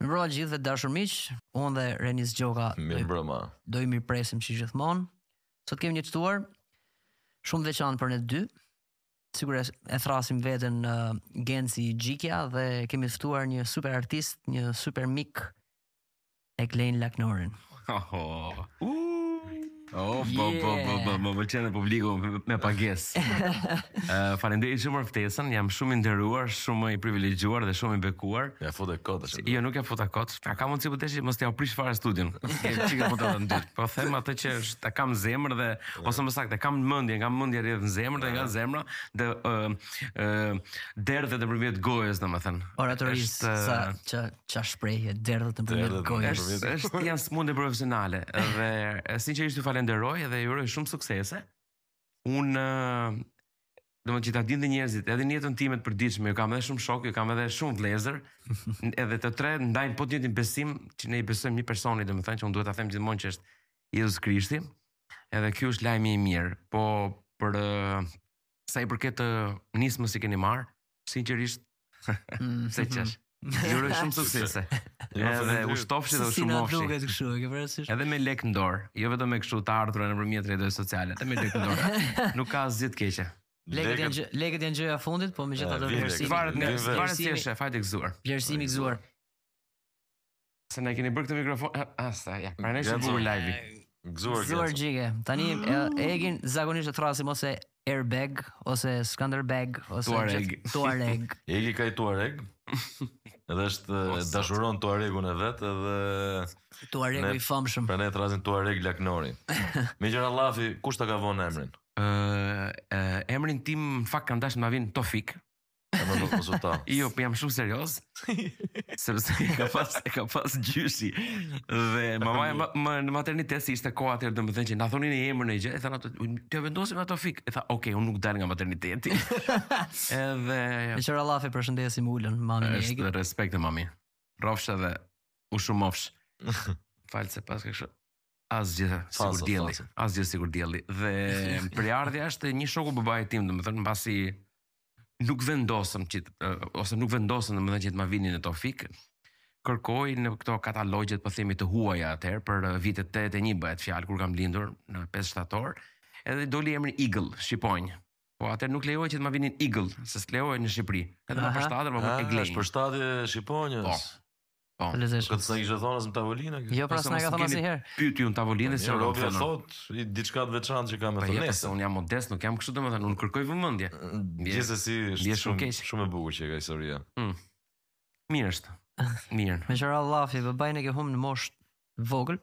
Mirëmbrëma gjithëve, të dashur miq, unë dhe Renis Gjoka Mirëmbrëma. Do ju mirëpresim si gjithmonë. Sot kemi një të ftuar shumë veçantë për ne dy. Sigurisht e thërrasim veten ne uh, Genci Gjikja dhe kemi të ftuar një super artist, një super mik Eglein Laknorin. Oh, oh. Oh, bo, bo, bo, bo, më pëlqen dhe publiku me- me pagesë. uh, Faleminderit shumë për ftesën, jam shumë i nderuar, shumë i privilegjuar dhe shumë i bekuar. Ia fute kot që. Jo, nuk ia futa kot. A ka mundësi po deshi mos t'ia prish fare studion. S'ke çike po të vëmë dy. Po them atë që është ta kam në zemër dhe ose më saktë e kam në mendje, nga mendja rrjedh në zemër dhe nga zemra dhe ë ë derdhet nëpërmjet gojës, domethënë. Oratorisë, Është, sa që ça shprehje, derdhet nëpërmjet gojës. Është është janë sëmundje profesionale dhe sinqerisht ju falenderoj dhe ju uroj shumë suksese. Unë doja që ta dinte njerëzit, edhe në jetën time të përditshme, ju kam edhe shumë shokë, ju kam edhe shumë vëllezër, edhe të tre ndajmë po të njëjtin besim që ne i besojmë një personi, domethënë që unë duhet ta them gjithmonë që është Jezus Krishti. Edhe ky është lajmi i mirë, po për sa i përket nismës që keni marrë, Sinqerisht, pse mm. qesh? Ju uroj shumë suksese. Edhe u shtofshi dhe u shumofshi. Si duket kështu, e ke parasysh? Edhe me lek në dorë, jo vetëm me kështu të ardhur nëpërmjet rrjeteve sociale, edhe me lek në dorë. Nuk ka asgjë të keqe. Lekët janë lekët janë gjëja e fundit, po megjithatë vlerësimi. Varet nga varet si është hajt gëzuar. Vlerësimi i gëzuar. Se na keni bërë këtë mikrofon. Asta, ja. Pra ne shumë bukur live. Gëzuar Genco. Gëzuar Gjikë. Tani Egin zakonisht e thërrasim ose airbag ose Skanderbeg ose Tuareg. Tuareg. Egi ka një Tuareg. Edhe e dashuron Tuaregun e vet edhe Tuaregu i famshëm. Pra ne e thërrasim Tuareg Laknori. Megjithëse ra llafi, kush ta ka vënë emrin? Ë, uh, uh, emrin tim në fakt kanë dashur të ma vinin Tofik. E më lut mos u tall. Jo, po jam shumë serioz, sepse e ka pas, e ka pas gjyshi. Dhe mamaja ime në maternitet, si ishte koha atëherë, domethënë që na thoni emrin e gjë, i thanë ato, të vendosim Tofik. E tha, oke, okay, unë nuk dal nga materniteti. Edhe... Meqë ra llafi përshëndesim Lulen, mamin e Egit. Respekte, mami. Rofsh edhe, u shumofsh. Falë se pas kështë. Asgjë sikur dielli, asgjë sikur dielli. Dhe prejardhja është një shoku i babait tim, domethënë mbasi nuk vendosëm që ose nuk vendosëm domethënë që të ma vinin Tofik, kërkoi në këto katalogët po themi të huaja atëherë për vitet 81 bëhet fjalë kur kam lindur në 5 shtator, edhe doli emri Eagle, shqiponjë. Po atëherë nuk lejohej që të ma vinin Eagle, se s'lejohej në Shqipëri. Edhe ma përshtatën me Eglein. Është përshtatje e shqiponjës. Po. Po. E lezetshme. Këtë s'na e kishte thonë as në tavolinë kjo. Jo, pra s'na ka thonë asnjëherë. S'pyetët ju në tavolinë se robi e thot, i diçka të veçantë që ka me thonë. Po, unë jam modest, nuk jam kështu domethënë, unë kërkoj vëmendje. Gjithsesi është shumë shumë e bukur si histori. Mm. Mirë është. Mirë. Me që ra llafi, babain e ke humbë në moshë vogël.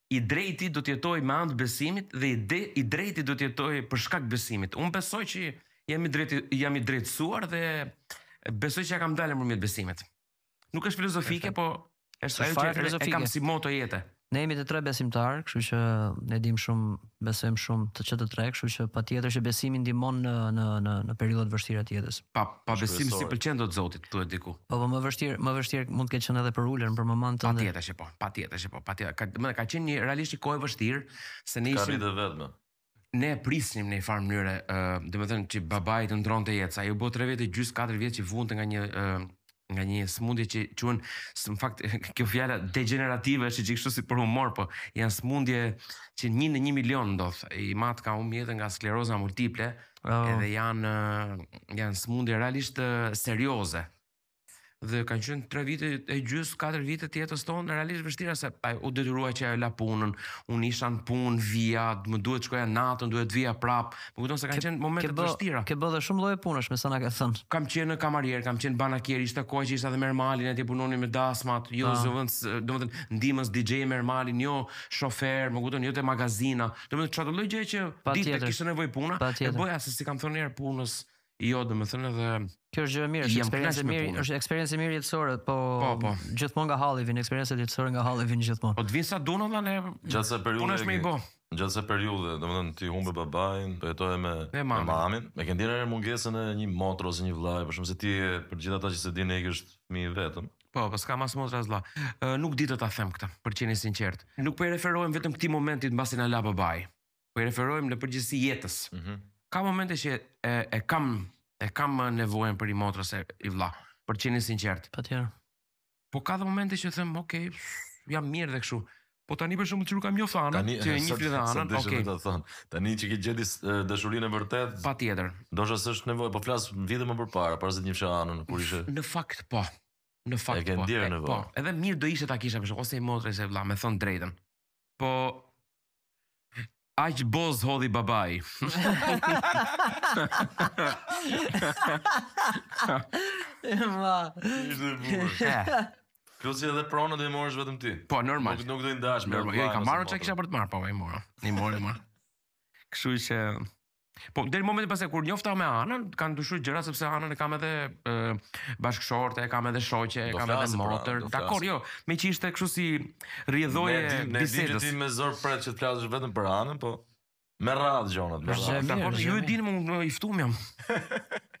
i drejti do të jetojë me anë të besimit dhe i de, i drejti do të jetojë për shkak të besimit. Unë besoj që jam i drejt jam i drejtësuar dhe besoj që ja kam dalë nëpërmjet besimit. Nuk është filozofike, po është ajo që e kam si moto jete. Ne jemi të tre besimtarë, kështu që ne dimë shumë besojmë shumë të që të tre, kështu që patjetër që besimi ndihmon në në në në periudhat e vështira të jetës. Pa pa besim s'i pëlqen dot Zotit, thuhet diku. Po po më vështirë, më vështirë mund të ketë qenë edhe për Ulën, për mamën tënde. Patjetër që po, patjetër që po, patjetër. Ka më ka qenë një realisht një kohë e vështirë se ne ishim të vetëm. Ne e prisnim në një farë mënyre, ë, uh, domethënë që babai të ndronte jetë, se iu bë 3 vjet e gjys, 4 vjet që vuante nga një ë uh, nga një smundje që quhen në fakt kjo fjala degjenerative është që kështu si për humor po janë smundje që një në një milion ndodh im at ka humb jetën nga skleroza multiple oh. edhe janë janë smundje realisht serioze dhe kanë qenë 3 vite e gjys, 4 vite të jetës tonë realisht të vështira se u detyrua që ajo la punën, unë isha në punë via, më duhet shkoja natën, duhet via prap, Më kupton se kanë qenë momente të vështira. Ke bërë shumë lloje punësh me sa na ka thënë. Kam qenë kamarier, kam qenë banakier, ishte koha që isha edhe me Ermalin, atje punonim me dasmat, jo ah. zëvendës, domethënë ndihmës DJ me Ermalin, jo shofer, më kupton jo te magazina. Domethënë çfarë lloj gjë që di ti, të kishte nevojë puna, e bëja se s'i kam thënë asnjëherë punës Jo, domethënë edhe Kjo është gjë e mirë, është eksperiencë e mirë, është eksperiencë e mirë jetësore, po, po, po. gjithmonë nga halli vin eksperiencat jetësore nga halli vin gjithmonë. Po të vin sa duan valla ne. Gjatë kësaj periudhe. Punosh me i bë. Gjatë kësaj periudhe, domethënë ti humbe babain, po jetoje me me mamin. E ke ndjerë mungesën e një motre ose një vllai, për shkak se ti, për gjithë ata që s'e dinë, Iku është fëmi i vetëm. Po, po s'kam as motër as vlla. Nuk di të ta them këtë, për të qenë i sinqert. Nuk po i referohem vetëm këtij momentit mbasi na la babai. po i referohem në përgjithësi jetës. Mm -hmm. Ka momente që e, e kam e kam nevojën për i motër ose i vlla, për të qenë sinqert. Patjetër. Po ka dhe momente që them, ok, jam mirë dhe kështu. Po tani për shembull që kam njoftë Anën, që e njifni dhe Anën, ok. Tani do thon. Tani që ke gjet dashurinë e vërtet. Patjetër. Ndoshta s'është nevojë, po flas vite më përpara, para se të njifshe Anën kur ishe. Në fakt po. Në fakt po. E ke po. ndjerë nevojë. Po, edhe mirë do ishte ta kisha për shembull ose i motër ose vlla, me thon të drejtën. Po Aq boz hodhi babai. Ma. Ishte bukur. Plus edhe pronën do e marrësh vetëm ti. Po normal. Nuk nuk do i ndash me. Normal. Jo, i kam marrë çka kisha për të marrë, po i mora. I mori më. Kështu që Po deri në momentin pastaj kur njofta me Anën, kanë ndryshuar gjëra sepse Anën e kam edhe e, bashkëshorte, e kam edhe shoqe, e Do kam edhe flasim, pra, motër. do Dakor, flasim. jo, meqë ishte kështu si rrjedhoje Ne di- ne di që bisedës. ti me zor pret që të flasësh vetëm për Anën, po me radhë gjonat, me Është radhë. mirë, Dakor, është ju e mirë. dini më unë i ftuam jam.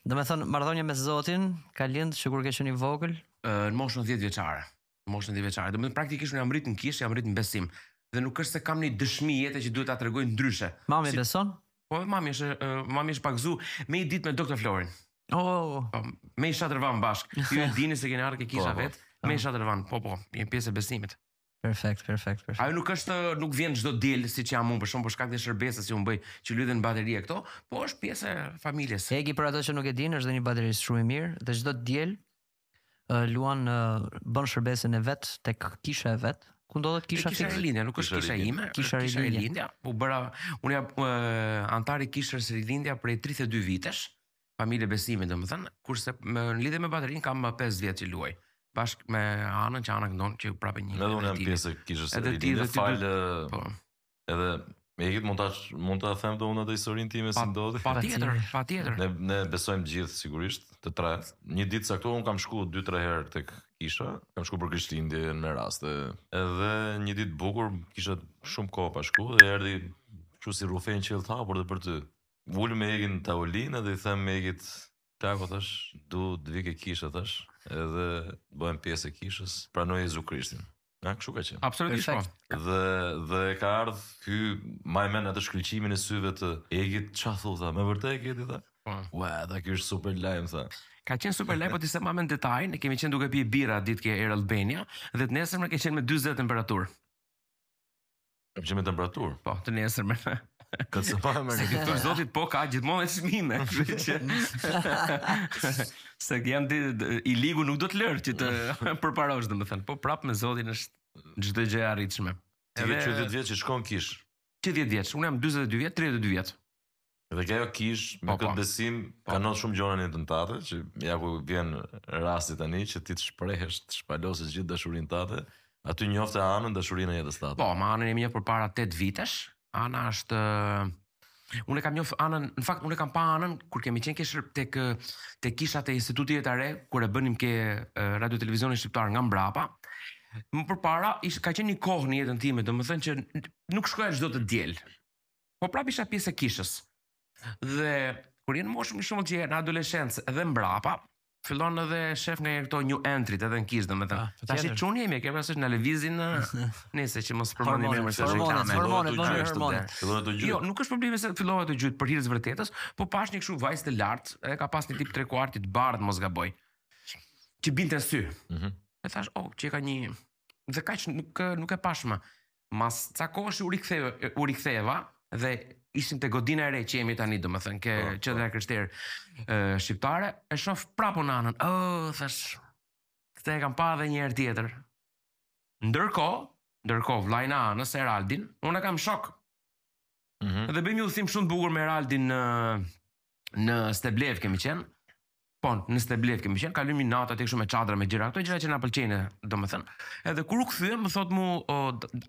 Do me thënë, marrëdhënia me Zotin ka lind që kur ke qenë i vogël, Ë, Në moshën 10 vjeçare. moshën 10 vjeçare. Domethënë praktikisht unë jam rrit në kishë, jam rrit në besim. Dhe nuk është se kam një dëshmi jete që duhet ta tregoj ndryshe. Mami si... beson? Po dhe mami është, uh, mami është pagëzu me i ditë me doktor Florin. Oh. Po, me i shatërvan bashk. Ju e dini se keni ardh ke kisha po, po. vetë. Po. Me i shatërvan, po po, një pjesë e besimit. Perfekt, perfekt, perfekt. Ajo nuk është nuk vjen çdo diel siç jam unë për shkak për shkak të shërbesës që unë bëj, që i bie në bateri e këto, po është pjesë e familjes. Egi për ato që nuk e dinë, është dhe një baterist shumë i mirë dhe çdo diel luan bën shërbesën e vet tek kisha e vet ku ndodhet kisha e kisha Rilindja nuk është kisha ime kisha Rilindja u bëra unë jam antar i kishës Rilindja prej 32 vitesh familje besimi domethën kurse në lidhje me baterin kam 5 vjet që luaj bashkë me Anën që Ana këndon që prapë një edhe unë jam pjesë e kishës Rilindja fal po. Edhe me Egit mund ta mund ta them dhe unë atë historinë time si ndodhi. Patjetër, patjetër. Ne ne besojmë të gjithë sigurisht, të tre. Një ditë të caktuar un kam shku 2-3 herë tek kisha, kam shku për Krishtlindje me raste. Edhe një ditë bukur, kisha shumë kohë pa shku dhe erdhi kështu si rrufe në qiell të hapur dhe për ty. Ulem me Egin në tavolinë dhe i them Egit Plaku thash, du të vi ke kisha thash, edhe të bëhem pjesë e kishës, pranoj Jezu Krishtin. A kështu ka qenë. Absolutisht po. Dhe dhe ka ardh ky, maj men atë shkëlqimin e syve të Egit, ç'a thu tha, më vërtet e ke ti tha. Po. Ua, tha ky është super lajm tha. Ka qenë super lajm, po ti s'e ma men detajin, ne kemi qenë duke pi birra atë ditë ke Air Albania dhe të nesërmen ke qenë me 40 temperaturë. Ka qenë me temperaturë. Po, të nesërmen. Ka të sëpa me Se te Zoti po ka gjithmonë edhe çmime, kështu që siç e di, i ligu nuk do të të lërë që të përparosh, domethënë, po prap me Zotin është çdo gjë e arritshme. Ti ke qenë 10 vjeç që shkon në kishë. Ti 10 vjeç, unë jam 42 vjet, 32 vjet. Dhe kjo kish me po, këtë po. besim po. kanë ndodh shumë gjëra në jetën tate, që ja ku vjen rasti tani që ti të shprehesh, të shpalosësh gjithë dashurinë tate, aty njofte Anën dashurinë e jetës tate. Po, me Anën jemi njoft përpara 8 vitesh, Ana është Unë e kam njoftë Anën, në fakt unë e kam pa Anën kur kemi qenë kishë tek te kisha te Instituti i Arteve, kur e bënim ke Radio Televizionin Shqiptar nga mbrapa. Më përpara ish ka qenë një kohë në jetën time, domethënë që nuk shkoja çdo të diel. Po prapë isha pjesë e kishës. Dhe kur je në moshë më shumë që në adoleshencë edhe mbrapa, fillon edhe shef nga këto new entry edhe në kishë, domethënë. Ah, po Tashi çuna jemi, ke parasysh na lëvizin në se që mos përmendim emrin se është reklamë. Hormonet, hormonet, hormonet. Fillon të gjyjë. Jo, nuk është problemi se fillova të gjyjë për hir të së vërtetës, po pash një kështu vajzë të lartë, e ka pas një tip tre kuarti të bardh mos gaboj. Që binte sy. Mhm. E thash, "Oh, ç'e ka një dhe kaq nuk nuk e pash më." Mas ca kohësh u riktheva, u riktheva dhe ishim te godina e re që jemi tani, domethënë ke po, qendra po. krishterë shqiptare, e shoh prapë Anën. Ë, oh, thash, këtë e kam pa edhe një herë tjetër. Ndërkohë, ndërkohë vllain e Anës Eraldin, unë e kam shok. Mm -hmm. Dhe bëjmë një udhëtim shumë të bukur me Eraldin në në Steblev kemi qenë. Po, në Steblev kemi qenë, kalojmë natën aty kështu me çadra me gjëra, ato gjëra që na pëlqejnë, domethënë. Edhe kur u kthym, më thotë mu, o,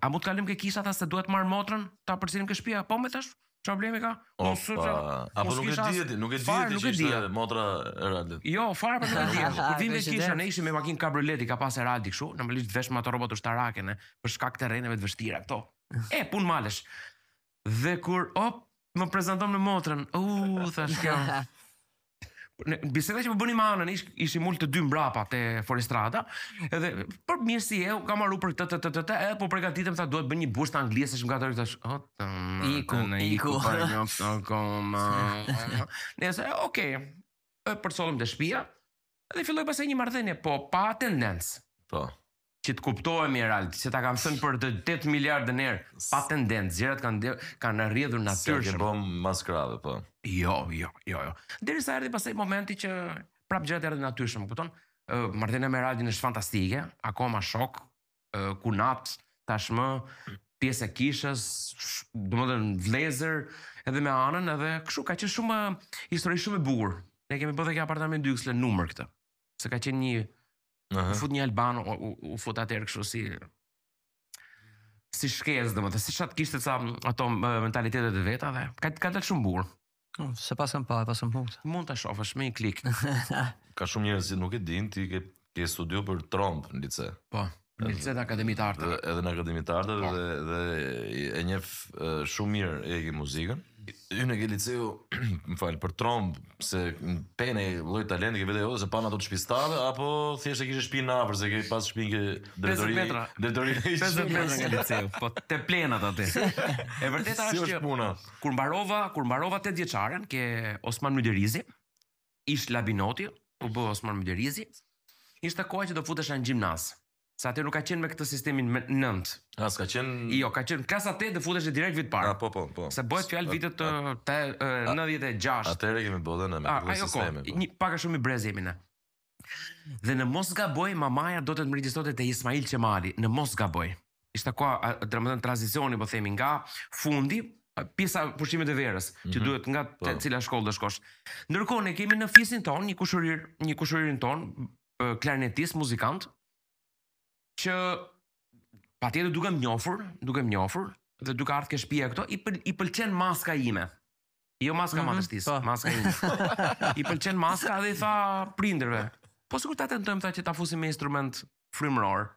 a mund të kalojmë ke kisha tha se duhet të marr motrën, ta përcjellim ke shtëpia. Po më thash, çfarë problemi ka? Po, Unë s'u ça. Apo unë nuk e s'kisha as- dihet, nuk e fare, dihet nuk që e dija. ishte motra e Eraldit. Jo, fare për nuk e dija. Kur vim ke kisha, ne ishim me makinë kabrioleti, ka pas Eraldi kështu, normalisht vesh me ato rrobat ushtarake ne, për shkak të terreneve të vështira këto. E, pun malesh. Dhe kur op më prezanton me motrën, u thash kjo. Në biseda që po bënim me Anën, ish, ishim ulë të dy mbrapa te fuoristrada, edhe për mirësjellje kam marrë për këtë të të të të, edhe po përgatitem tha duhet të bëj një bursë të anglishtes, është nga dorë tash. O të më, Iku, në iku. pa një të koma. Nëse, okay. E përcollëm te shtëpia, edhe filloi pastaj një marrëdhënie, po pa tendencë. Po. Që të kuptohemi Erald, se ta kam thënë për të 8 miliardën herë, pa tendencë, gjërat kanë kanë rrjedhur natyrshëm. S'e ke bërë mas krahve, po. Jo, jo, jo, jo. Derisa erdhi pastaj momenti që prap gjërat erdhën natyrshëm, kupton? Marrëdhënia me Eraldin është fantastike, akoma shok, kunat, tashmë pjesë e kishës, domethënë vlezër, edhe me Anën, edhe kështu ka qenë shumë histori shumë e bukur. Ne kemi bërë dhe apartament dy shkesë numër këtë. se ka qenë një Aha. u fut një Alban u, u, u fut atëherë kështu si si shkesë domethënë se ç'a kishte ca ato mentalitetet e veta dhe ka ka dalë shumë burr oh, s'e paskam pa paskam humbur mund ta shohësh me një klik ka shumë njerëz që nuk e dinë ti ke ke studiu për trombë në lice po Dhe në Akademi të Arteve. Dhe, edhe në Akademi të Arteve po. dhe, dhe e njef shumë mirë e ke muzikën. Hyne ke liceu, më falë, për trombë, se pe një lloj talenti, ke vetja jo, se panë ato të shpistave, apo thjesht e kishe shpinë afër, se ke pas shpinë drejtori... 50 metra. Drejtori... 50 metra nga liceu, po te Plepat atje. E vërteta është që... Kur mbarova, kur mbarova 8 vjeçaren, ke Osman Myderrizi, ish labinoti, u bë Osman Myderizi, ishte koha që do futesha në gjimnaz. Se atëherë nuk ka qenë me këtë sistemin me 9. A s'ka qenë? Jo, ka qenë klasa 8 dhe futeshe direkt vit parë. A po po po. Se bëhet fjalë vitet 96. Atëherë kemi qenë me këtë sistemin. Ajo kohë, pak a shumë një brez jemi ne. Dhe në mos gaboj, mamaja donte të më regjistrote te Ismail Qemali, në mos gaboj. ishte koha domethënë tranzicioni po themi nga fundi pjesa e pushimeve të verës, mm -hmm. që mhm. duhet nga po. te, cila shkollë do shkosh. Ndërkohë ne kemi në fisin tonë një kushëri, një kushëririn tonë, klarinetist, muzikant që patjetër duke më njofur, duke më njofur dhe duke ardhur ke shtëpia këto i pël, i pëlqen maska ime. Jo maska e mm -hmm. madhështisë, po. maska ime. I pëlqen maska dhe i tha prindërve. Po sikur ta tentojmë tha që ta fusim me instrument frymor.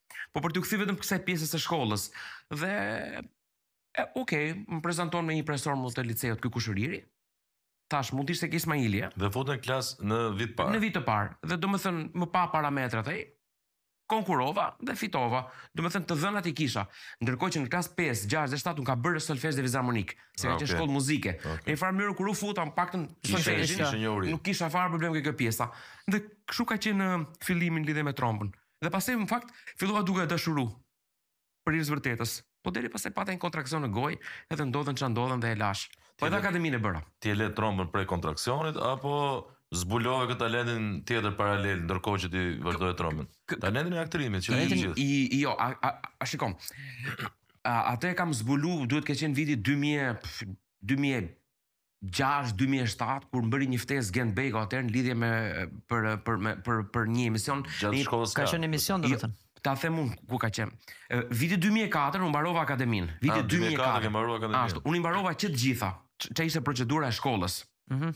Po për t'u kthy vetëm kësaj pjesës së shkollës dhe e, ok, më prezanton me një profesor të liceut ky kushëriri. Tash mund të ishte ke Ismaili, eh? Dhe futem në klasë në vit parë. Në vit të parë. Dhe domethënë më pa parametrat ai, konkurova dhe fitova. Domethënë të dhënat i kisha. Ndërkohë që në klasë 5, 6 dhe 7 unë kam bërë solfezh dhe fizarmonikë, se ka ah, qenë okay. shkollë muzike. Okay. Në një farë mënyrë kur u futa të paktën solfezhin, nuk kisha fare problem me këtë pjesë. Dhe kështu ka qenë në fillim lidhja me trombën. Dhe pastaj në fakt fillova duke e dashuru për hir të vërtetës. Po deri pastaj pata një kontraksion në gojë edhe ndodhën ça ndodhën dhe e lashë. Po edhe akademinë e bëra. Ti e le trombën prej kontraksionit apo zbulove këtë talentin tjetër paralel ndërkohë që ti vazhdoje trombën? Talentin e aktrimit që e dinë të gjithë. Talentin jo, a shiko. Atë e kam zbulu, duhet të ketë qenë viti dy mijë e dy mijë e gjashtë dy mijë e shtatë kur më bëri një ftesë Gent Bejko atëherë në lidhje me për për me për për një emision Gjatë një- shkollës Ka qenë emision Jo, domethënë. ta them unë ku ka qenë. Ë, Viti 2004 unë mbarova akademinë. Viti Ah, 2004 ke mbaruar akademinë. Ashtu, unë i mbarova që të gjitha. Ç- ça ishte procedura e shkollës. Mhm.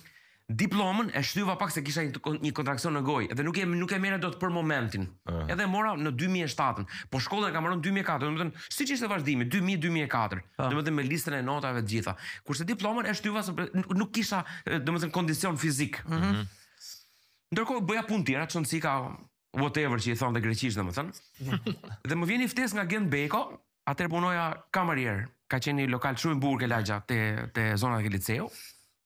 Diplomën e shtyva pak se kisha një, një kontraksion në gojë dhe nuk e nuk e merra dot për momentin. Aha. Edhe e mora në 2007-ën. Po shkollën e kam mbaru në 2004, domethënë siç ishte vazhdimi 2000-2004, ah. domethënë me listën e notave të gjitha. Kurse diplomën e shtyva se nuk kisha domethënë kondicion fizik. Mm -hmm. Ndërkohë bëja punë të tjera, çon si ka whatever që i thon dhe greqisht domethënë. dhe më vjen një ftesë nga Gent Bejko, atëherë punoja kamarier. Ka qenë një lokal shumë i bukur ke lagja te te zona e liceut.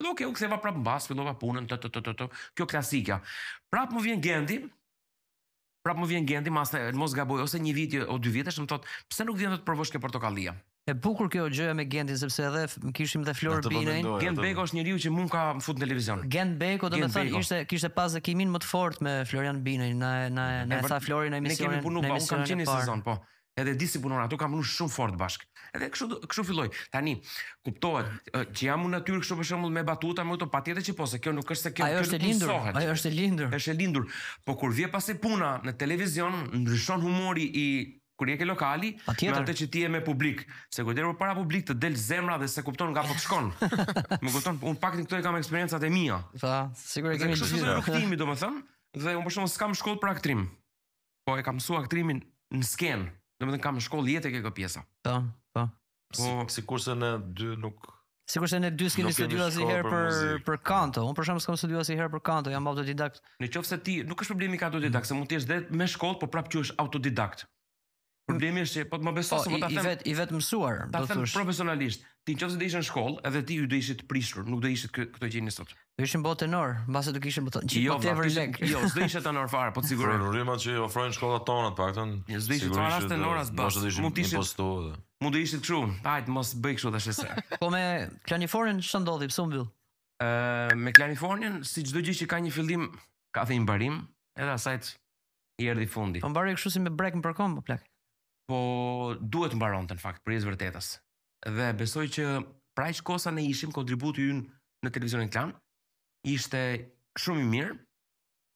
Dhe ok, u ktheva prapë mbas, fillova punën, të të të të të. Kjo klasika. Prapë më vjen Genti, prapë më vjen Genti, mbas në mos gaboj, ose një viti o dy vitesh, më thotë, pse nuk vjen të provosh ke Portokallia? E bukur kjo gjëja me Gentin sepse edhe kishim dhe Flor po Binajn. Gent Bejko është njeriu që mu më ka fut në televizion. Gent Bejko domethënë ishte kishte pas dhe kimin më të fortë me Florian Binajn, na na na tha Flori në emision. Ne kemi punuar, unë kam qenë në sezon, po. Edhe di si punon, ato kam punu shumë fort bashk. Edhe kështu do- kështu filloj. Tani, kuptohet, ë, që jam unë natyrë kështu për shembull me batuta, me këto patjetër që po, se kjo nuk është se kjo Ajo kjo është e nuk lindur, mësohet. ajo është e lindur. Është e lindur, po kur vjen pastaj puna në televizion, ndryshon humori i kur je ke lokali me Patjetër. atë që ti je me publik. Se kur del përpara publikut të del zemra dhe se kupton nga po të shkon. Më kupton? Unë pak në këto i kam eksperiencat e mia. Po, sigurisht Dhe kemi kështu të filloi gjithë. rrugëtimi, domethënë, dhe unë për shembull s'kam shkollë për aktrim. Po e kam mësuar aktrimin në skenë. Domethënë kam shkollë jetë ke kjo pjesa. Po, po. Po si, sikurse ne dy nuk Sikurse ne dy s'kemi studiuar asnjëherë për për, për kanto. Unë për shembull s'kam studiuar asnjëherë për kanto, jam autodidakt. Në qoftë se ti nuk është problemi ke autodidakt, se mund të jesh dhe me shkollë, po prapë quhesh autodidakt. Problemi është që po të më besos po, po ta them. I vet i vet mësuar, do të thosh. Profesionalisht, ti nëse do ishe në shkollë, edhe ti ju do ishit prishur, nuk do ishit këto që jeni sot. Do isha bo tenor, mbase do kisha bo. Jo, po tepër lekë. Jo, s'do ishe tenor fare, po sigurisht. Për rrymat që ofrojnë shkollat tona të paktën. Jo, s'do ishe fare as tenor as bas. Mund të ishte posto edhe. Mund të ishte kështu. Hajt, mos bëj kështu tash se. Po me Klanifornian ç'të ndodhi, pse u mbyll? Ë, me Klanifornian, si çdo gjë që ka një fillim, ka dhe një mbarim, edhe asaj i erdhi fundi. Po mbaroi kështu si me break në përkom, po plak. Po duhet mbaronte në fakt, për hir të së vërtetës. dhe besoj që për aq kohë sa ne ishim, kontributi ynë në televizionin Klan, ishte shumë i mirë,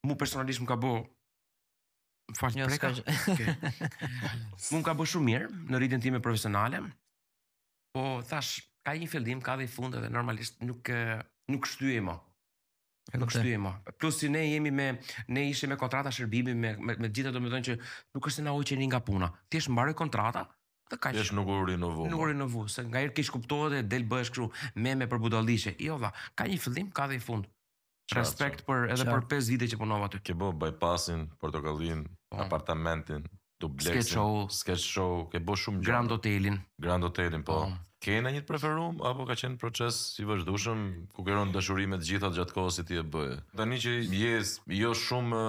mu personalisht më ka bo Fal një preka. Mu më ka bërë shumë mirë në rritjen time profesionale. Po thash, ka një fillim, ka dhe i fund dhe normalisht nuk nuk shtyej më. Nuk shtyej më. Plus si ne jemi me ne ishim me kontrata shërbimi me me, me të gjithë domethënë që nuk është se na hoqën nga puna. Thjesht mbaroi kontrata, Dhe kaq. Thjesht nuk u rinovu. Nuk u rinovu, se nganjëherë keqkuptohet e del bëhesh kështu meme për budalliqe. Jo valla, ka një fillim, ka dhe një fund. Respekt për edhe Qa. për 5 vite që punova aty. Ke bë bypassin, portokallin, po. apartamentin, dupleksin. Sketch show. Sketch show, ke bë shumë gjëra. Grand Hotelin. Grand Hotelin, po. po. Ke ndonjë të preferum, apo ka qenë proces i vazhdushëm, ku ke ron dashuri me të gjitha gjatë kohës që ti e bëje? Tani që të jesh, jo shumë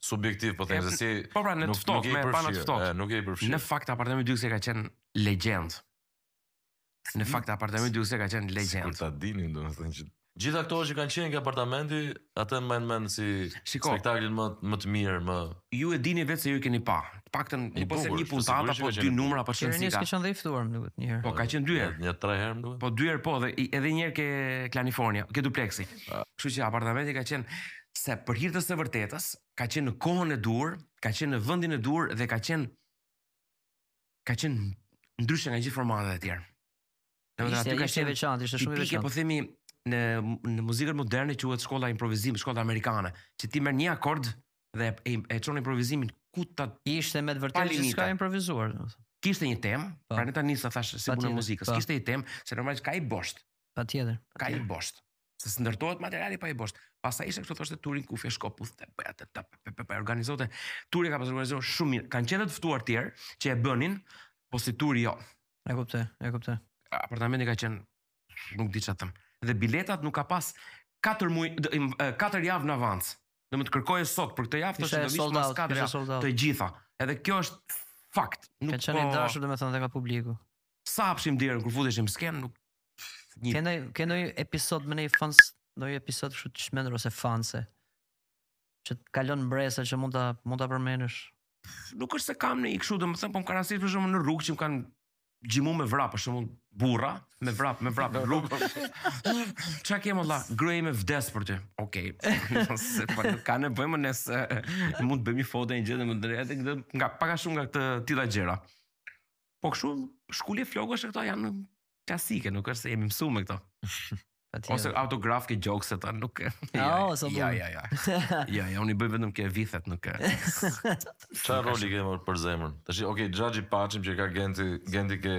subjektiv po them se si po pra në të ftohtë me pa në të ftohtë nuk e përfshi në fakt apartamenti dy se ka qenë legjend në fakt apartamenti dy se ka qenë legjend ta dini domethënë që gjithë aktorët që kanë qenë në apartamenti atë mbajnë mend si Shiko, spektaklin më më të mirë më ju e dini vetë se ju e keni pa të paktën një po se një puntata apo dy numra apo çfarë ka qenë dhe i ftuar më duket një herë po ka qenë dy herë një tre herë më duket po dy herë po dhe edhe një herë ke Klanifornia ke dupleksi kështu që apartamenti ka qenë se për hir të së vërtetës ka qenë në kohën e duhur, ka qenë në vendin e duhur dhe ka qenë ka qenë ndryshe nga gjithë formatet e tjera. Domethënë aty ka qenë veçantë, ishte shumë veçantë. Po themi në në muzikën moderne quhet shkolla e improvizimit, shkolla amerikane, që ti merr një akord dhe e, e çon improvizimin ku ta ishte me të vërtetë që ka improvizuar, domethënë. Kishte një temë, po. pra ne tani sa thashë si punon muzikës, po. kishte një temë se normalisht ka një bosht. Patjetër. Ka një bosht. se s'ndërtohet materiali pa një bosht. Pastaj ishte kështu thoshte Turi në kufje shko puthe, bëja të të pe pe pe organizonte. Turi ka pas organizuar shumë mirë. Kanë qenë të ftuar të tjerë që e bënin, po si Turi jo. E kuptoj, e kuptoj. Apartamenti ka qenë nuk di çfarë të them. Dhe biletat nuk ka pas 4 muaj 4 javë në avans. Domethënë të kërkoje sot për këtë javë thoshte do vish pas 4 javë të gjitha. Edhe kjo është fakt. Nuk ka qenë po... dashur domethënë edhe nga publiku. Sa hapshim derën kur futeshim në skenë, nuk Një... Ke ndonjë ke ndonjë episod me një fans, ndonjë episod kështu të çmendur ose fanse që të ka lënë mbresa që mund ta mund ta përmendësh? Nuk është se kam ndonjë kështu, domethënë po më ka rastis për shembull në rrugë që më kanë gjëmu me vrap, për shembull burra, me vrap, me vrap në rrugë. Çka kem valla, gri me vdek për ty. Okej. Okay. se po nuk a bëjmë nëse mund të bëjmë foto një gjë dhe më drejtë edhe nga pak a shumë nga këto tilla gjëra. Po kështu shkulje flokësh këto janë klasike, nuk është se jemi mësuar me këto. Ose autograf ke gjoksi ata nuk. Ja, oh, so ja, ja, ja. ja, ja, unë i bëj vetëm ke vithet nuk ka. Çfarë roli ke më për zemër? Tash, okay, Xhaxhi Paçim që ka Genti, Genti ke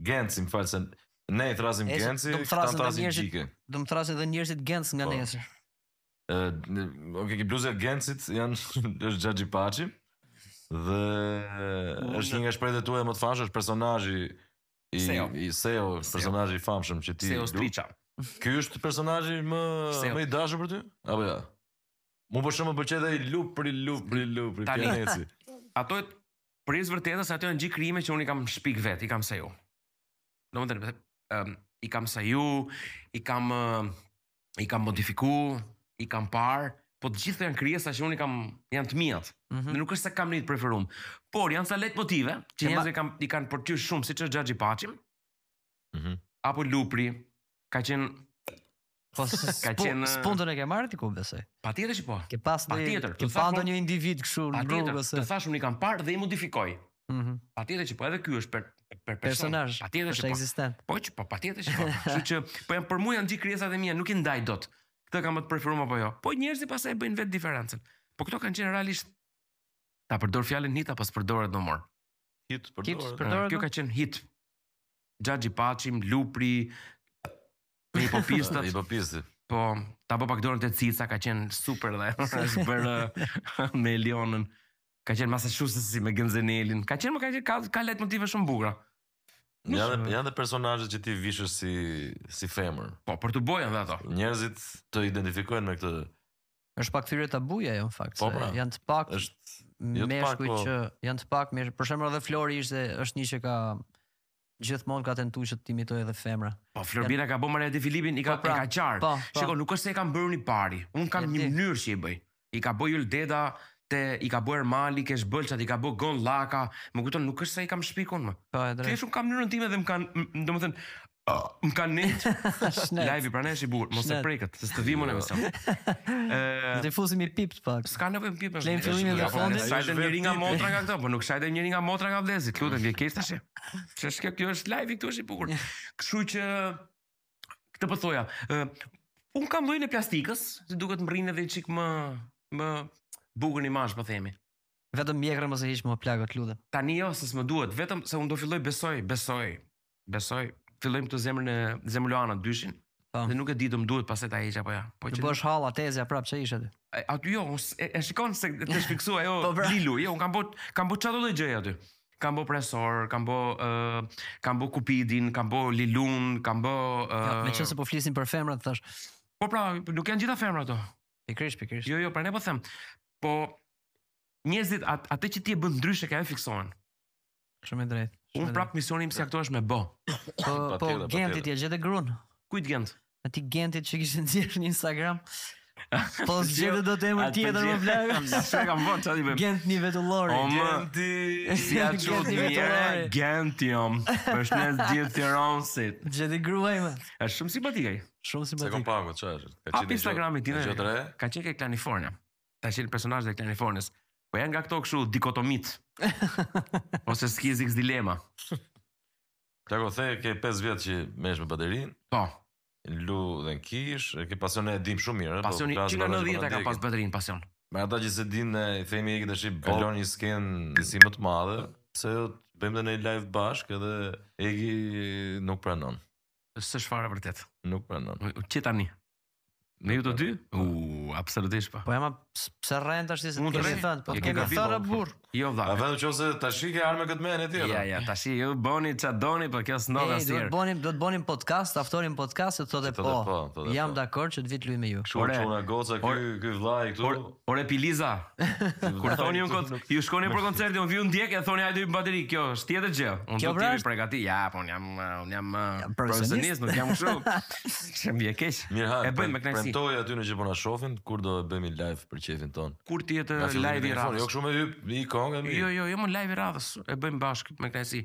Genci, më fal se ne i thrasim Genci, ta thrasim dhe ne. Do të thrasin edhe njerëzit Genc nga po. nesër. Ok, ke bluzja e Gencit janë është Xhaxhi Paçim dhe është një nga shprehjet tuaja më të famshme, është personazhi i Seo, i Seo, personazhi i famshëm që ti Seo Striça. Ky është personazhi më më i dashur për ty? Apo jo. Mu për shembull më pëlqen dhe Lupri Lupri Lupri pjaneci. Ato për hir të së vërtetës ato janë gjithë krijime që unë i kam shpik vetë, i kam saju. Domethënë, um, i kam saju, i kam, um, i kam modifiku, i kam parë, po të gjithë janë krijesa që unë i kam janë të miat. Mm -hmm. Nuk është se kam një të preferuar, por janë ca lajtmotive që njerëzit kanë i kanë pëlqyer shumë, siç është Xhaxhi Paçim. Mhm. Mm apo Lupri, Ka qenë Po ka qenë spunton e ke marrë diku besoj. Patjetër që po. Ke pas një patjetër, ke pa ndonjë individ kështu në rrugë ose. Të thashë unë i kam parë dhe i modifikoj. Mhm. Mm patjetër që po, edhe ky është për, për personazh. Patjetër që po. Ekzistent. Po si jo, patjetër që po. Kështu që po janë për mua janë gjithë krijesat e mia, nuk i ndaj dot. Këtë kam të preferuar apo jo. Po njerëzit pastaj bëjnë vetë diferencën. Po këto kanë qenë realisht ta përdor fjalën hit apo s'përdoret më mor. Hit përdoret. Kjo ka qenë hit. Xhaxhi Paçi, Lupri, me hipopistat. Hipopisti. Po, ta bë pak dorën te Cica, ka qenë super dhe është bërë me Elionën. Ka qenë ma e suksesshme me Gent Zenelin. Ka qenë më ka qenë, ka, ka luajt motive shumë të bukura. Janë dhe, janë dhe personazhet që ti vishesh si, si femër. Po, për të bojë dhe ato. Njerëzit të identifikojnë me këtë Është pak thyrje tabuja ajo në fakt. Po, pra, janë të pak është jo meshkuj po, që janë të pak meshkuj. Për shembull edhe Flori ishte është një që ka gjithmonë ka tentuar që të imitojë edhe femra. Po Flor Binaj ka bërë Maria De Filipin, i ka po, pra, ka qarë. Po, po. Shiko, nuk është se e kam bërë unë i pari. Unë kam një mënyrë që i bëj. I ka bërë Dedaj, i ka bërë Mali, Keq Bëlçat, i ka bërë Agon Laka. Më kujton, nuk është se i kam shpikur unë. Po, e drejtë. Thjesht unë kam mënyrën time dhe më kanë, domethënë, Më kanë net. Shnet. Live prandaj është i bukur. Mos e Shnet. prekni, se s'të vijmë në emision. Ë, Të fusim i pip pak. s'ka nevojë të pipësh. Lëmë fillimin dhe Ja, po, fundin. Shajte. Është njëri nga vetë motra nga këto, po nuk shajte njëri nga motra nga vëllezërit. Të lutem, vjen keq tash. Ç'është kjo? Kjo është live këtu është i bukur. Kështu që këtë po thoja, ë unë kam llojin e plastikës, që duket më rri edhe një çik më më bukur në imazh po themi. Vetëm mjekrën mos e hiq më, plak, të lutem. Tani jo, se s'më duhet, vetëm se unë do filloj besoj, besoj. Besoj, fillojmë këtu Zemër Luana, Zemër Luana dyshin. Po. Dhe nuk e di do më duhet pastaj ta heq apo jo. Po Të që bësh halla tezja prap ç'e ishe ti. e, aty jo, unë s- e, e shikon se t'është fiksu ajo Po, pra. Lilu, jo, unë kam bë kam bë çdo lloj gjëje aty. Kam bë profesor, kam bë ë, kam bë kupidin, kam bë lilun, kam bë ë, Ja, meqenëse po flisim për femrat, thash. Po pra, nuk janë të gjitha femra ato. Pikërisht, pikërisht. Jo, jo, pra ne po them. Po njerëzit at, atë që ti e bën ndryshe ka, e fiksojnë. Shumë e drejtë. Unë prap misioni im si aktor është me bë. Po po Genti ti ia gjete grun. Kujt Gent? Atij Gentit që kishe nxjerrë në Instagram. Po zgjidh ndonjë emër tjetër mo vlla. Sa kam vënë çati me. Gent ni vetullori. O Genti, si a çot mi era Genti om. Përshëndes gjithë tironsit. Gjeti grua mo. Është shumë simpatik ai. Shumë simpatik. S'e kam parë më çfarë. Ka qenë Instagrami ti. Ka qenë Kalifornia. Ka qenë personazh te Kalifornia. Po janë nga këto kështu dikotomitë. Ose skiz x dilema. Tako the ke 5 vjet që merresh me baterinë. Po. Luan dhe në kishë, ke pasion e dimë shumë mirë. Po, Pasion, që në 90 e ka pas baterinë pasion. Për ata që s'e dinë ne i themi ik tash po luan një skenë disi më të madhe, pse jo bëjmë dhe në live bashkë edhe Egi nuk pranon. S'është fare e vërtetë. Nuk pranon. Që tani. Me ju të dy? U, absolutisht po. Po ama pse rren tash s'të kemi thënë, po të kemi thënë burrë. Jo valla. A vetëm nëse tash i ke ardh këtë mend e tjetër. Ja, ja, tash ju bëni ça doni, po kjo s'ndodh asnjë. Do të bënim, do të bënim podcast, ftonim podcast, thotë po. po Jam dakord që të vij të luaj me ju. Çuna goca ky ky vllai këtu. Ore Piliza, kur thoni unë kot, ju shkoni për koncertin, unë vij ju ndjek e thoni hajde hyp në bateri, kjo është tjetër gjë. Unë do të pra gati. Ja, po unë jam unë jam profesionist, nuk jam kështu. S'më vje keq. E bëjmë me kënaqësi. Premtoja atyne që po na shohin kur do të bëjmë live për qefin ton. Kur të jetë live i radhës. Jo kështu me hyp një këngë. Jo, jo, jo, në live-in e radhës. E bëjmë bashkë me kënaqësi.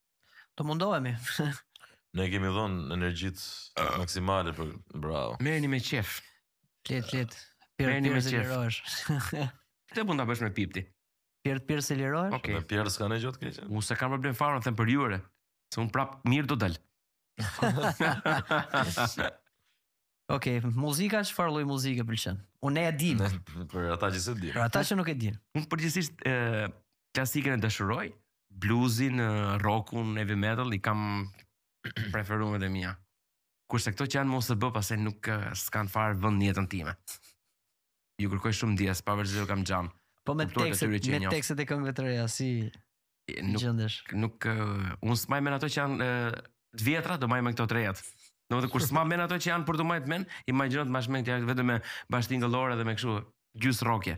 Do mundohemi. Ne kemi dhënë energjit maksimale për bravo. Merreni me qef. Let let. Merreni me qef. Këtë mund ta bësh me pipti. Pjert pjert se lirohesh? Okay. Me pjert s'ka ndonjë gjë të keqe. Unë s'e kam problem fare, them për juve. Se unë prap mirë do dal. Ok, muzika çfarë lloj muzike pëlqen? Ne e dimë. Për ata që s'e dinë. Për ata që nuk e dinë. Unë përgjithsisht klasikën e dashuroj, bluesin, rockun, heavy metal i kam të preferuarat e mia. Kurse këto që janë me u bë, pastaj nuk s'kanë fare vend në jetën time. Ju kërkoj shumë ndjes, pavarësisht se kam xhan. Po me tekstet, me tekstet e këngëve të reja si gjendesh. Nuk uh, unë s'maj men ato që janë uh, të vjetra, do maj men këto të rejat. Do të thotë kur s'ma men ato që janë për t'u majt men, imagjino të mash men këto që janë vetëm me bashkëtingëllore dhe me kështu gjys rrokje.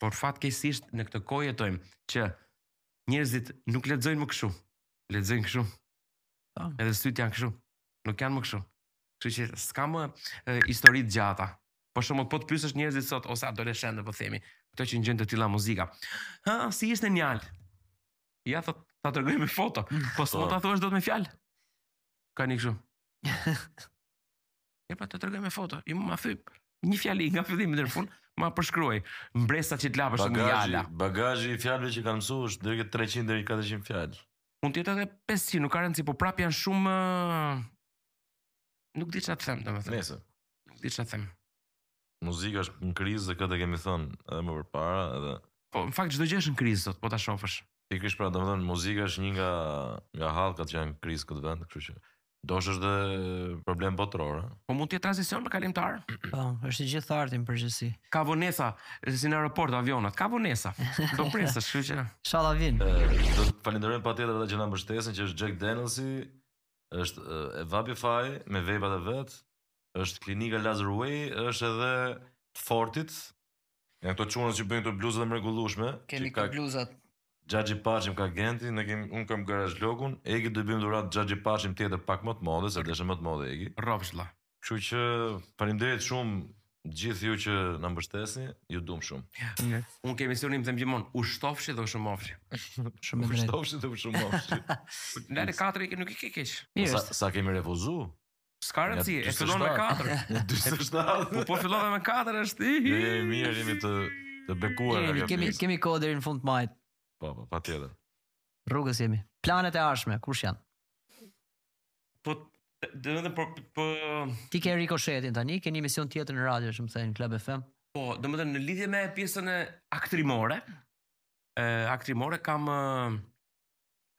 Por fatkeqësisht në këtë kohë jetojmë që njerëzit nuk lexojnë më kështu. Lexojnë kështu. Po. Edhe syt janë kështu. Nuk janë më kështu. Kështu që s'ka më uh, histori të gjata. Për shembull, po të pyesësh njerëzit sot ose adoleshentët po themi, këto që ngjojnë të tilla muzika. Ha, si ishte ngjarja? Ja thot, ta tregoj me foto. Po s'mund po, ta thuash dot me fjalë. Ka një kështu. Epo të tregoj me foto. Jo më thuj një fjali nga fillimi deri në fund, ma përshkruaj. Mbresat që të la psh ngjarja. Bagazhi i fjalëve që kanë mësuar është deri 300 deri 400 fjalë. Mund të jetë edhe 500, nuk ka rëndësi, po prap janë shumë Nuk di çfarë të them domethënë. Nëse. Nuk di çfarë them. Muzika është në krizë dhe këtë e kemi thënë edhe më përpara, edhe Po, në fakt çdo gjë është në krizë sot, po ta shofësh. Pikërisht pra, domethënë muzika është një nga nga hallkat që janë në krizë këtë vend, kështu që ndoshta është dhe problem botëror. Po mund të jetë tranzicion kalimtar? Po, është i gjithë arti në përgjithësi. Ka vonesa, si në aeroport avionat, ka vonesa. Do presësh, kështu që. Inshallah vin. Do të falenderojmë patjetër ata që na mbështesin, që është Jack Danielsi, Është Vapify me vape-at e vet, është klinika Laser Way, është edhe të fortit. Janë këto çunat që bëjnë këto bluzat e mrekullueshme. Kemi këto bluzat. Xhaxhi Pashim ka Genti, ne kemi un kam Garage Lock-un, Egi do bëjmë dhurat Xhaxhi Pashim tjetër pak më të madhe, se deshe më të madhe Egi. Rrofsh vlla. Kështu që faleminderit shumë gjithë ju që na mbështesni, ju dum shumë. Ne kemi, si unë them gjithmonë, u shtofshi dhe u shumofshi. Shumë u shtofshi dhe u shumofshi. Në në katër i nuk i ke keq. Po sa, sa kemi refuzu? Ska rëndësi, e fillon me katër. Në 27. Po, po fillon me katër është i. Jo, jo, mirë, jemi të, të bekuar. Jemi, kemi, kemi kohë deri në fund të majit. Po, po, patjetër. Rrugës jemi. Planet e ardhshme, kush janë? Po domethënë po po Ti ke rikoshetin tani, ke një emision tjetër në radio domethënë Club FM. Po, domethënë në lidhje me pjesën e aktrimore, e, aktrimore kam e,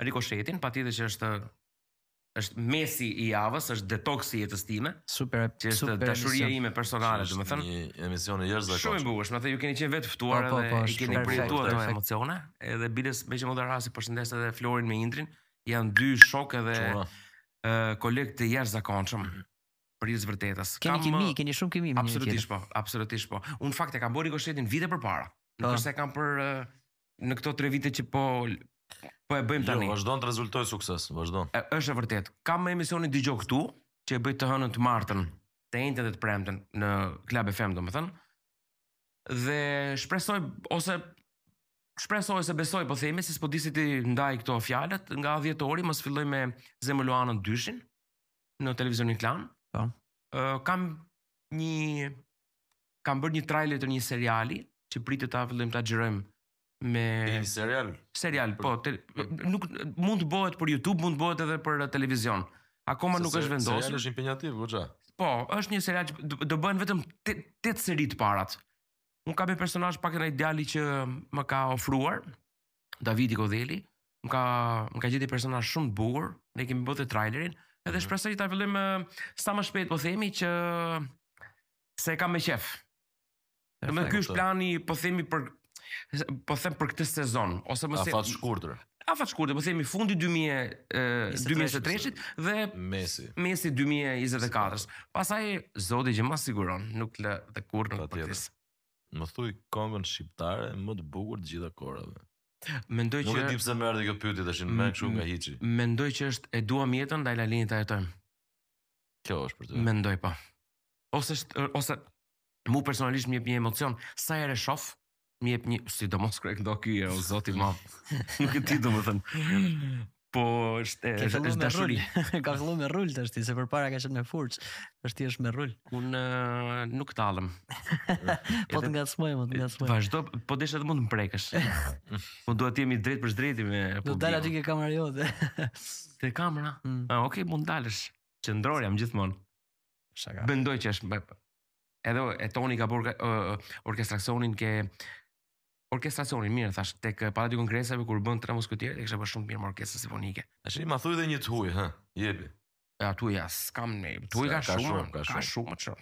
rikoshetin, patjetër që është është mesi i javës, është detoksi i jetës time, Super, që është super dashuria emision. ime personale, domethënë. Një emision i jashtëzakonshëm. Shumë i bukur, domethënë ju keni qenë vetë ftuar Po, po, po, edhe i është keni shumë perfekt, përjetuar ato perfekt. emocione, edhe Biles meqë më erdhi rasti përshëndes edhe Florin me Indrin, janë dy shokë dhe kolegë të jashtëzakonshëm. Mm -hmm. Për hir të së vërtetës. Keni kam, kimi, keni shumë kimi me Absolutisht po, absolutisht po. Unë fakt e kam bërë rikoshetin vite përpara. Nuk po. është se kam për në këto 3 vite që po po e bëjmë jo, tani. Jo, vazhdon të rezultojë sukses, vazhdon. E, është e vërtetë. Kam dhe emisionin Dëgjo këtu, që e bëj të hënën të martën, të enjten dhe të premten në Club FM, domethënë. dhe shpresoj ose shpresoj ose besoj po themi se s'po di si t'i ndaj këto fjalët nga dhjetori mos filloj me Zemër Luanën dyshin në televizionin Klan. Po. Uh, kam një kam bërë një trailer të një seriali që pritet ta fillojmë ta xhirojmë me E një serial. serial, po, te, nuk mund të bëhet për YouTube, mund të bëhet edhe për uh, televizion. Akoma Se nuk se- është Serial vendosur. është impenjativ, goxha. Po, është një serial që do- do bëhen vetëm 8 seri të parat. Unë kam një personazh pak nga djali që më ka ofruar Davidi Kodheli. Më ka më ka gjetur një personazh shumë të bukur. Ne kemi bërë dhe trailerin, edhe Mhm. shpresoj që ta fillojmë eh, sa më shpejt po themi që se e kam me qef. Domethënë ky është plani, po themi për po them për këtë sezon, o se më se afatshkurtër. Afatshkurtër, po themi fundi 2023-shit dhe mesi mesi 2024-s. Pastaj zoti që më siguron, nuk le kurrë në baltë. Më thuj këngën shqiptare më të bukur të gjitha kohërave. Mendoj që Nuk e di pse më erdhi kjo pyetje tash, më kështu nga hiçi. Mendoj që është e duam jetën, ndaj la, lini ta jetojmë. Kjo është për ty. Mendoj po. Ose ose mu personalisht më jep një emocion sa herë shof, më jep një sidomos kur e këndon ky, o zoti im. Nuk e di domethënë. Po është është është dashuri. Ka filluar me rul tashti se përpara ka qenë me furçë. Tashti është me rul. Un nuk tallem. po të ngacmoj, po të ngacmoj. Vazhdo, po desha dhe mund të më prekësh. Po duhet të jemi drejtpërdrejt me. Do dal aty te kamera jote. Te kamera? Mm. Ah, okay, mund dalësh. Qëndror jam gjithmonë. Shaka. Mendoj që është edhe e Toni ka bërë orkestracionin ke orkestracionin mirë thashë tek Pallati i Kongresave kur bënë tre musketierët dhe kishte bërë shumë mirë me orkestrën simfonike. Tash i ma thuaj dhe një të huaj, hë, jepi. E atu ja, s'kam ne. Tu i ka shumë, ka shumë, ka shumë çu.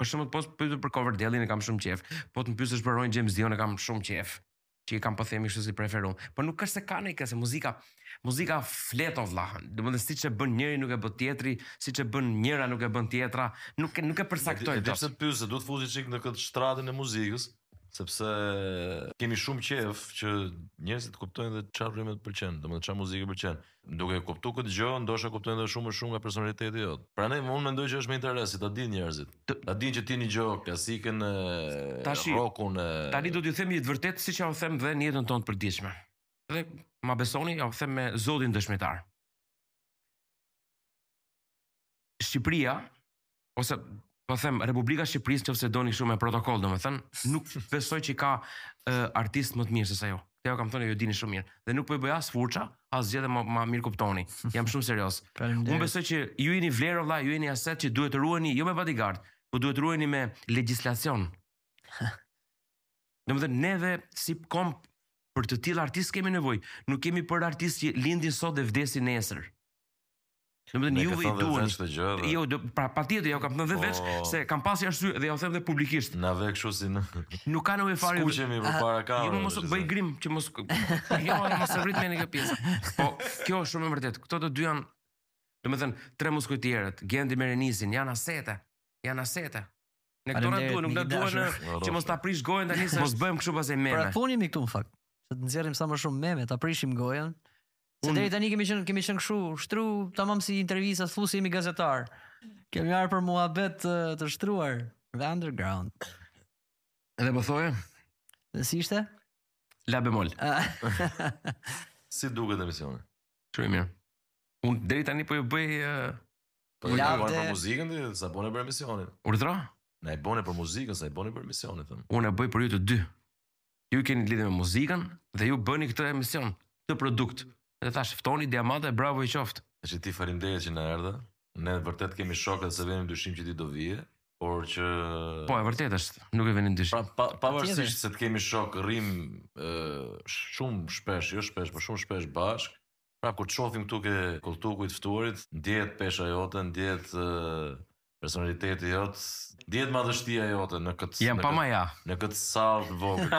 Për shembull, po pyetur për Coverdale-in e kam shumë qejf. Po të më pyesësh për Ronnie James Dio-n e kam shumë qejf. që i kam po themi kështu si të preferum. Po nuk është se ka ne këse muzika, muzika flet o vlla. Domethënë siç e bën njëri nuk e bën tjetri, siç e bën njëra nuk e bën tjetra, nuk e nuk e përcaktoj dot. Pse të pyes se duhet të futemi çik në këtë shtratin e muzikës, sepse kemi shumë qejf që njerëzit të kuptojnë dhe çfarë rrymë të pëlqen, domethënë çfarë muzike pëlqen. Duke e kuptu këtë gjë, ndoshta kuptojnë dhe shumë më shumë nga personaliteti yt. Prandaj unë mendoj që është me interes që ta dinë njerëzit. Ta dinë që ti një gjë klasiken, rock-un e Tani do t'ju them një të vërtetë siç jua them dhe në jetën tonë të përditshme. Dhe ma besoni, jua them me Zotin dëshmitar. Shqipëria ose po them Republika e Shqipërisë nëse doni shumë me protokoll, domethënë, nuk besoj që ka uh, artist më të mirë se sa ju. Këtë jua kam thënë ju e dini shumë mirë. Dhe nuk po ju bëj as furça, as gjë dhe më mirëkuptoni. Jam shumë serioz. Unë besoj që ju jeni vlerë vëlla, ju jeni aset që duhet të ruheni jo me bodyguard, por duhet të ruheni me legjislacion. Domethënë neve si komb për të tillë artistë kemi nevojë. Nuk kemi për artistë që lindin sot dhe vdesin nesër. Domethënë juve i duan këto gjëra. Dhe... Jo, do pra patjetër jua kam thënë vetë vetë po. se kam pasur arsye dhe jua them dhe publikisht. Na vë kështu si në Nuk ka nevojë fare. Skuqemi përpara ah, kamerës. Jo, mos bëj grim që mos jo, mos e vrit mendjen për këtë pjesë. Po, kjo është shumë e vërtetë. Këto të dy janë domethënë tre musketierët, Genti me Renisin, janë asete. Janë asete. Ne këto na duhen, nuk na duhen që mos ta prish gojën tani se mos bëjmë kështu pastaj meme. Prandaj jemi këtu në fakt, se të nxjerrim sa më shumë meme, ta prishim gojën. Se deri tani kemi qenë kemi qenë kështu, shtru, tamam si intervista, thu se jemi gazetarë. Kemi ardhur për muhabet të, të shtruar the underground. Edhe po thoje? Dhe si ishte? La bemol. Ah. si duket emisioni? Shumë i mirë. Unë deri tani po ju bëj uh... Po ja bën për muzikën dhe sa bën për emisionin. Urdhra? Na e bën për muzikën, sa e bën për emisionin them. Unë e bëj për ju të dy. Ju keni lidhje me muzikën dhe ju bëni këtë emision, këtë produkt. Dhe thashë ftoni Diamanta e bravo i qoftë. Tashi ti faleminderit që na erdhe. Ne vërtet të kemi shok dhe s'e vemi në dyshim që ti do vije, por që Po, e vërtetë është, nuk e vemi në dyshim. Pra, pa, pavarësisht se të kemi shok, rrim ë, shumë shpesh, jo shpesh, por shumë shpesh bashkë, Pra kur të shohim këtu ke kolltuku i të ftuarit, ndjehet pesha jote, ndjehet personaliteti jot, ndjehet madhështia jote në këtë Jam pa maja. Në këtë sallë të vogël.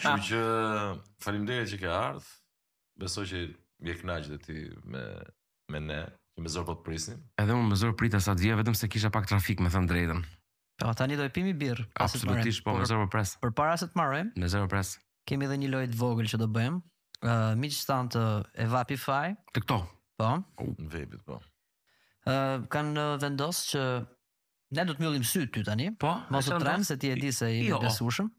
Kështu që faleminderit që ke ardhur. Besoj që je kënaq dhe ti me me ne, që me zor po të prisnim. Edhe unë me zor prita sa të vija, vetëm se kisha pak trafik, me thënë të drejtën. Po tani do të pimi birrë. Absolutisht po, me zor po pres. Përpara se të marojmë. Me zor po pres. Kemi edhe një lojë të vogël që do bëjmë. Ë uh, miqtë tanë të Evapify. Të këto. Po. U në vepit po. Ë uh, kanë vendos që ne do të mbyllim syt ty tani. Po. Mos u trem se ti e di se je jo, i besueshëm.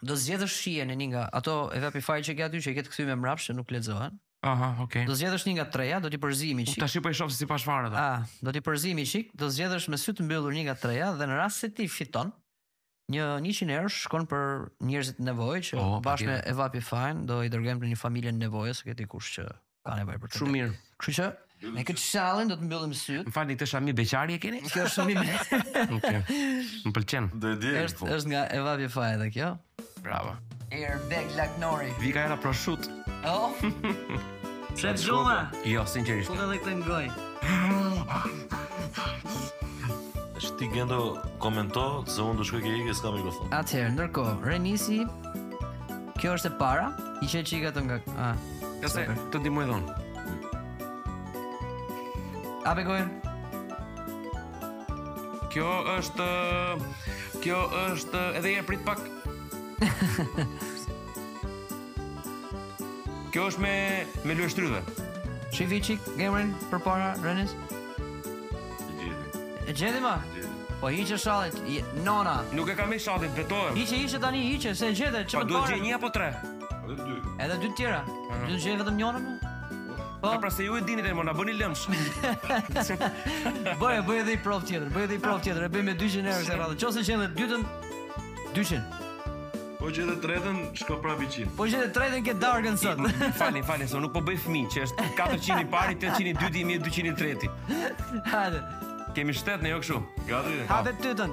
do zgjedhësh shijen në një nga ato Evapify-t që ke aty që i ke të kthyme mbrapsht që nuk lexohen. Aha, okay. Do zgjedhësh një nga të treja, do t'i përzijmë një çik. Tash po i shoh se s'i pashë çfarë ato. Ah, do t'i përzijmë një çik, do zgjedhësh me sy të mbyllur një nga të treja dhe në rast se ti fiton një 100 euro shkon për njerëzit në nevojë që oh, bashkë me Evapify-n do i dërgojmë në një familje në nevojë, se ka dikush që ka nevojë për të. Shumë mirë. Kështu që me këtë shallin do të mbyllim syt. M'falni këtë shami beqari e keni? Kjo është shumë mirë. Okej. M'pëlqen. Do e di. Është po. është nga Evapify edhe kjo. Bravo. Airbag Black Nori. I vika era proshutë. Oh. Pse gjoma? Jo, sinqerisht. Po edhe këtë ngoj. Ti Gento komento se unë do shkoj ke ikë s'ka mikrofon. Atëherë, ndërkohë, Renisi kjo është e para, hiqe çikët nga ah, Ja se të ndihmoj dhe unë. A begojë? Kjo është kjo është edhe e prit pak. kjo është me me luleshtrydhe. Shih një çik emrin përpara Renis. E gjeti ma? Po hiqe shallin, nona. Nuk e kam me shallin, betohem. Hiqe, hiqe tani, hiqe, se e gjete, që pa duhet të gjejë një apo tre? Edhe dy. Edhe dy të tjera. Aha. Duhet të gjej vetëm njërin. Po. Pra se ju e dini tani, na bëni lëmsh. Bëj, bëj edhe një provë tjetër, bëj edhe një provë tjetër, e bëj me 200 euro kësaj radhe. Nëse gjen edhe të dytën 200. Po gjen edhe të tretën, shko pra biqin. Po gjen edhe të tretën ke darkën sot. Fali, fali, se nuk po bëj fëmi, që është 400 i pari, 800 i dyti, 1200 i treti. Hajde. Kemi shtet në jo këshu. Gati. Hajde të dytën.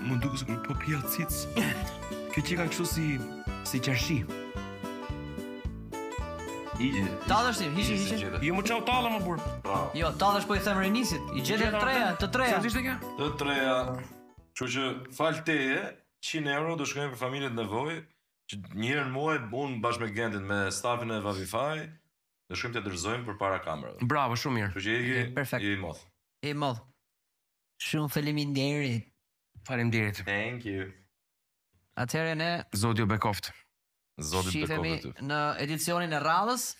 Më duket se po pia cic. Kjo që ka kështu si si qershi. E gjete. Tallesh ti, hiqe hiqe. Jo më çau tallë më burr. Po. Jo, tallesh po i them Renisit. I gjete të treja, të treja. Çfarë ishte kjo? Të treja. Kështu që falë teje, 100 euro do shkojnë për familjet në nevojë. Që një herë në muaj un bashkë me Gentin me stafin e Evapify do shkojmë të dorëzojmë përpara kamerave. Bravo, shumë mirë. Kështu që je perfekt. Je i modh. Je i modh. Shumë faleminderit. Faleminderit. Thank you. Atëherë ne Zoti ju bekoftë. Zoti të bekoftë. Shihemi në edicionin e radhës.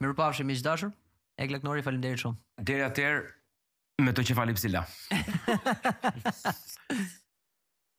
Mirupafshim miq të dashur. Egla Knori, faleminderit shumë. Deri atëherë me to kefali psila.